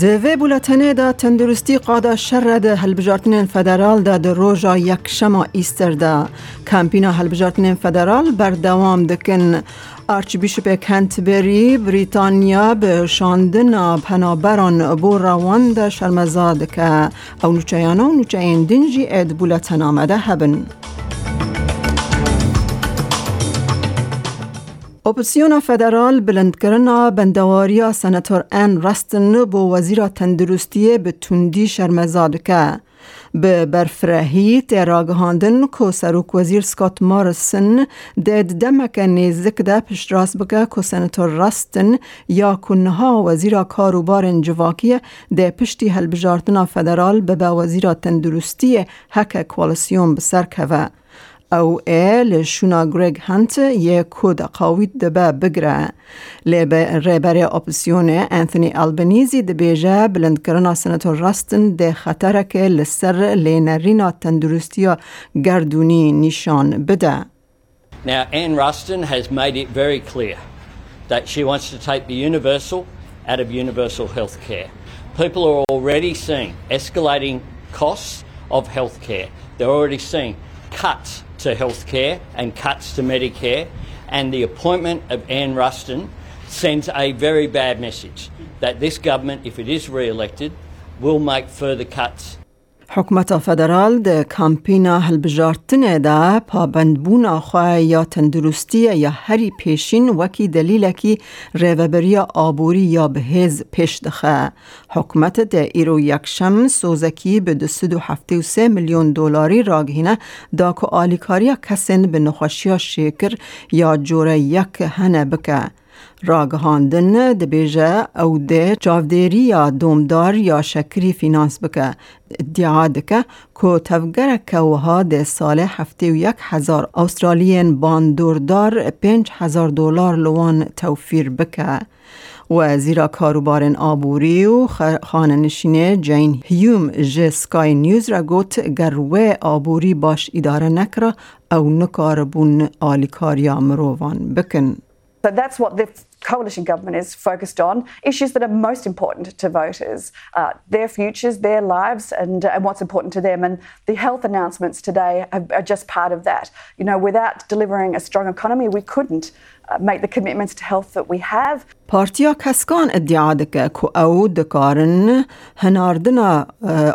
کردینه دوی بولتنه دا تندرستی قادا شر ده هلبجارتن فدرال دا ده روژا یک شما ایستر دا کمپینا هلبجارتن فدرال بردوام دکن آرچ بیشپ کنتبری بریتانیا به شاندن پنابران بو روان ده شرمزاد که او نوچیانا و نوچین دنجی اد بولتن آمده هبن اپسیون فدرال بلند کرنا بندواریا سنتور ان رستن با وزیر تندرستی به تندی شرمزاد که به برفرهی تراغهاندن که سروک وزیر سکات مارسن دید دمک نیزک ده پشت راست بکه که سنتور رستن یا کنها وزیر کاروبار جواکی ده پشتی هلبجارتنا فدرال به وزیر تندرستی حک کوالسیون بسر که او ال شونا گریگ هانت یه کود قاوید دبا بگره ریبر اپسیون انثونی البنیزی دبیجه بلند کرنا سنتور راستن ده خطره که لسر لینرینا تندرستی گردونی نشان بده Now, Anne Ruston has made it very clear that she wants to take the universal out of universal health care. People are already seeing escalating costs of health care. They're already seeing cuts to healthcare and cuts to Medicare, and the appointment of Anne Ruston sends a very bad message that this government, if it is re elected, will make further cuts حکومت فدرال ده کامپینا هلبجارتنه ده پابندبونا خواه یا تندرستی یا هری پیشین وکی دلیل کی ریوبری آبوری یا بهز پیش دخه. حکومت ده ایرو یکشم سوزکی به ده سدو هفته و سه میلیون دلاری راگهینه دا که آلیکاریا کسین به نخوشیا شکر یا جوره یک هنه بکه. راگهاندن دبیجه او ده چاودیری یا دومدار یا شکری فینانس بکه ادعا دکه که تفگر کوها ده سال هفته و یک هزار استرالین باندوردار پنج هزار دلار لوان توفیر بکه وزیر کاروبار آبوری و خانه جین هیوم جه سکای نیوز را گوت گروه آبوری باش اداره نکره او نکاربون آلیکاریا مروان بکن. So that's what the coalition government is focused on issues that are most important to voters, uh, their futures, their lives, and, uh, and what's important to them. And the health announcements today are, are just part of that. You know, without delivering a strong economy, we couldn't uh, make the commitments to health that we have. پارتیا کسکان ادعا دکه که او دکارن هناردنا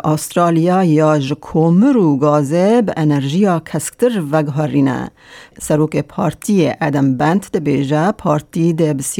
استرالیا یا جکومر و گازه به انرژیا کسکتر وگهارینه سروک پارتی ادم بند ده بیجه پارتی ده بسیاست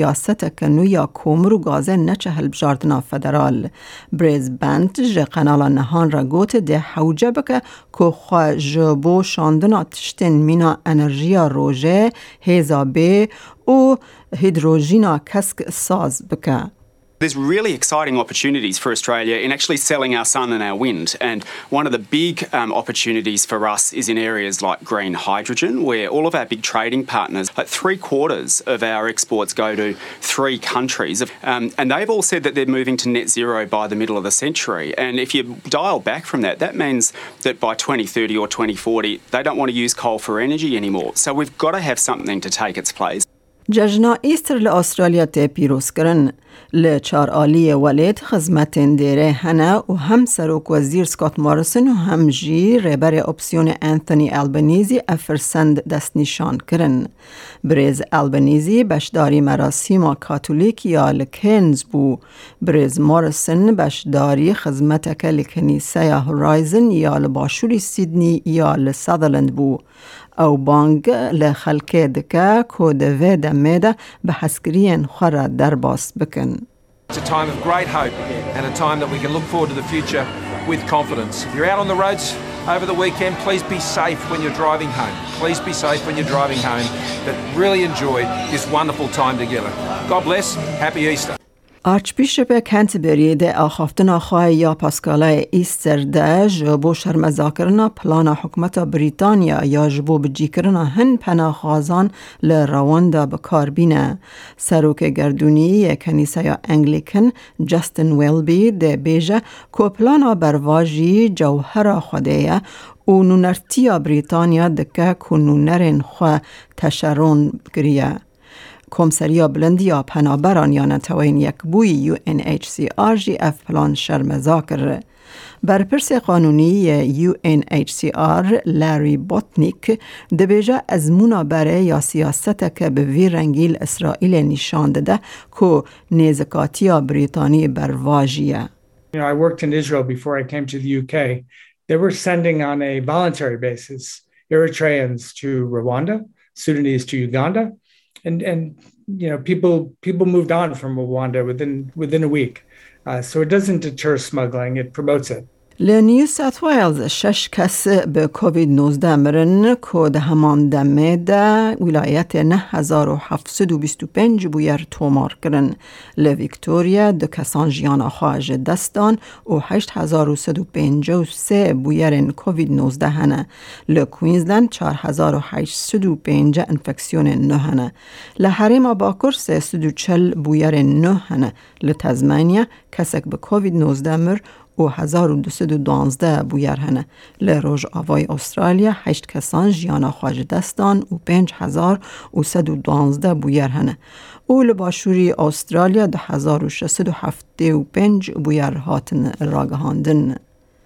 کنو یا کومر و گازه نچه هل بجاردنا فدرال. بریز بند جه قنالا نهان را گوت ده حوجه بکه که خواه جبو شاندنا تشتین مینا انرژیا روژه هیزا بی و هیدروژینا کسک ساز بکه. There's really exciting opportunities for Australia in actually selling our sun and our wind. And one of the big um, opportunities for us is in areas like green hydrogen, where all of our big trading partners, like three quarters of our exports go to three countries. Um, and they've all said that they're moving to net zero by the middle of the century. And if you dial back from that, that means that by 2030 or 2040, they don't want to use coal for energy anymore. So we've got to have something to take its place. ججنا ایستر لأسترالیا تی پیروز کرن لچار آلی ولید خزمت دیره هنه و هم سروک وزیر سکات مارسن و هم جی ریبر اپسیون انتونی البنیزی افرسند دست نشان کرن. بریز البنیزی بشداری مراسیم کاتولیک یا لکنز بو. بریز مارسن بشداری خزمت که لکنیسه هورایزن یا لباشوری سیدنی یا لسادلند بو. او بانگ لخلکه دکه که دوه دمه ده به حسکرین خورا در باس بکن. It's a time of great hope and a time that we can look forward to the future with confidence. If you're out on the roads over the weekend, please be safe when you're driving home. Please be safe when you're driving home. But really enjoy this wonderful time together. God bless. Happy Easter. آرچبیشپ کنتبری ده آخافتنا خواه یا پاسکالای ایستر ده جبو شرمزاکرنا پلان حکمت بریتانیا یا جبو بجیکرنا هن پناخوازان لرواندا بکار بینه. سروک گردونی کنیسه انگلیکن جستن ویلبی ده بیجه که پلانا برواجی جوهر خوده و نونرتیا بریتانیا دکه که نونرین خواه تشرون گریه. بلندیا پنابران یا نتوین یک بوی یو این ایچ سی آر جی اف پلان شرمزا کرده. برپرس قانونی یو این ایچ سی آر لاری بوتنیک دبیجا از مونا بره یا سیاست که به وی رنگیل اسرائیل نشان داده که نیزکاتی بریتانی برواجیه. You know, I worked in Israel before I came to the UK. They were sending on a voluntary basis Eritreans to Rwanda, Sudanese to Uganda, and and you know people people moved on from Rwanda within within a week. Uh, so it doesn't deter smuggling; it promotes it. لنیو سات ویلز شش کس به کووید 19 مرن که ده همان دمه ده ولایت 9725 بویر تومار کرن لویکتوریا ده کسان جیان خواهج دستان و 8153 بویرن کووید 19 هنه لکوینزلند 4805 انفکسیون نه هنه لحریم باکر 340 بویر نه هنه لتزمانیا کسک به کووید 19 مر و 1212 بویر هنه لروژ آوای استرالیا هشت کسان جیانا خواج دستان و 5112 بویر هنه او لباشوری استرالیا ده 1675 بویر هاتن راگهاندن.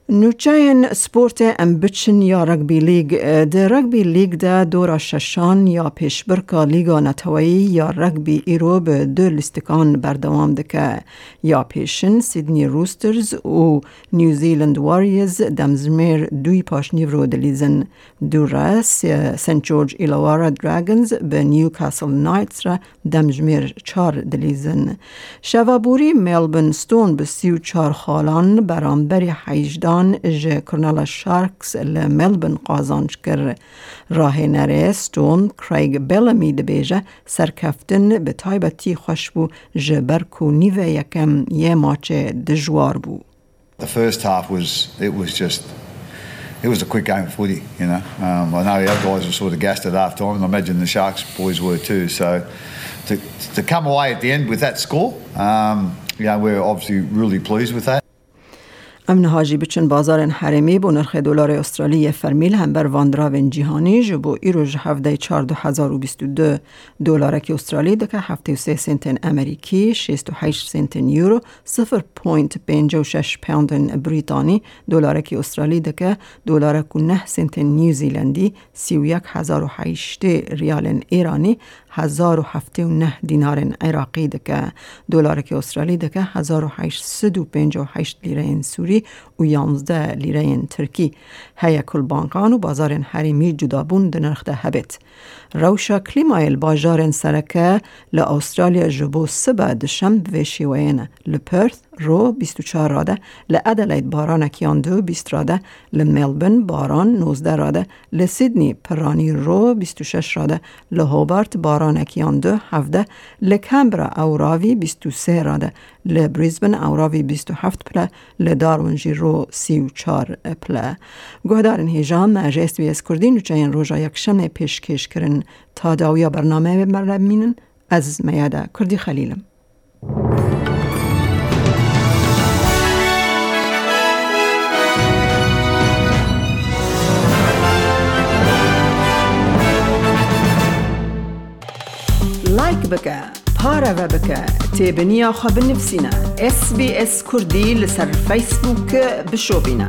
نوچاین سپورت ام بچن یا رگبی لیگ ده رگبی لیگ ده دورا ششان یا پیشبرکا لیگا نتوایی یا رگبی ایرو به دو لستکان بردوام دکه یا پیشن سیدنی روسترز و نیوزیلند واریز دمزمیر دوی پاش نیورو دلیزن دورا سنت جورج ایلوارا دراگنز به نیوکاسل نایتس را دمزمیر چار دلیزن شوابوری ملبن ستون به سیو چار خالان برانبری حیجدان جان ج کرنال شارکس لملبن قازانج کر راه نره ستون کریگ بلمی دبیجه سرکفتن به تایبتی خوش بو جبر کو نیوه یکم یه ماچه دجوار بو The first half was, it was just, it was a quick game of footy, you know. Um, I know our guys were sort of gassed at half time, and I imagine the Sharks boys were too. So to, to come away at the end with that score, um, you know, we're obviously really pleased with that. امن هاجی بچن بازار حرمی بو نرخ دلار استرالی فرمیل هم بر واندراون جهانی جبو ایروژ هفته 14022 دلار که استرالی دکه هفته 3 سنت امریکی 68 سنت یورو 0.56 پوند بریتانی دلار که استرالی دکه دلار که 9 سنت نیوزیلندی 31008 ریال ایرانی 1079 دینار عراقی دکه دلار که استرالی دکه 1858 لیره سوری و 11 لیره ترکی. هیا کل بانکان و بازار حریمی جدابون دنرخ ده هبت. روشا کلیمایل باجار سرکه لأسترالیا جبو سبا دشم و شیوین لپرث رو 24 راده لأدلید باران کیان دو 20 راده لملبن باران 19 راده لسیدنی پرانی رو 26 راده لهوبارت باران کیان دو 17 لکمبرا اوراوی 23 راده لبریزبن اوراوی 27 پله لدارونجی رو 34 پله گهدارن هیجان مجه اس بی اس کردی نوچه این روژا یک شمه پیشکش کرن تا داویا برنامه بمینن از میاده کردی خلیلم لایک بکە پارەوە بکە تێبنییا خە بنفسینە SسBS کوردی لەسەر فیسبووکە بشۆبینە.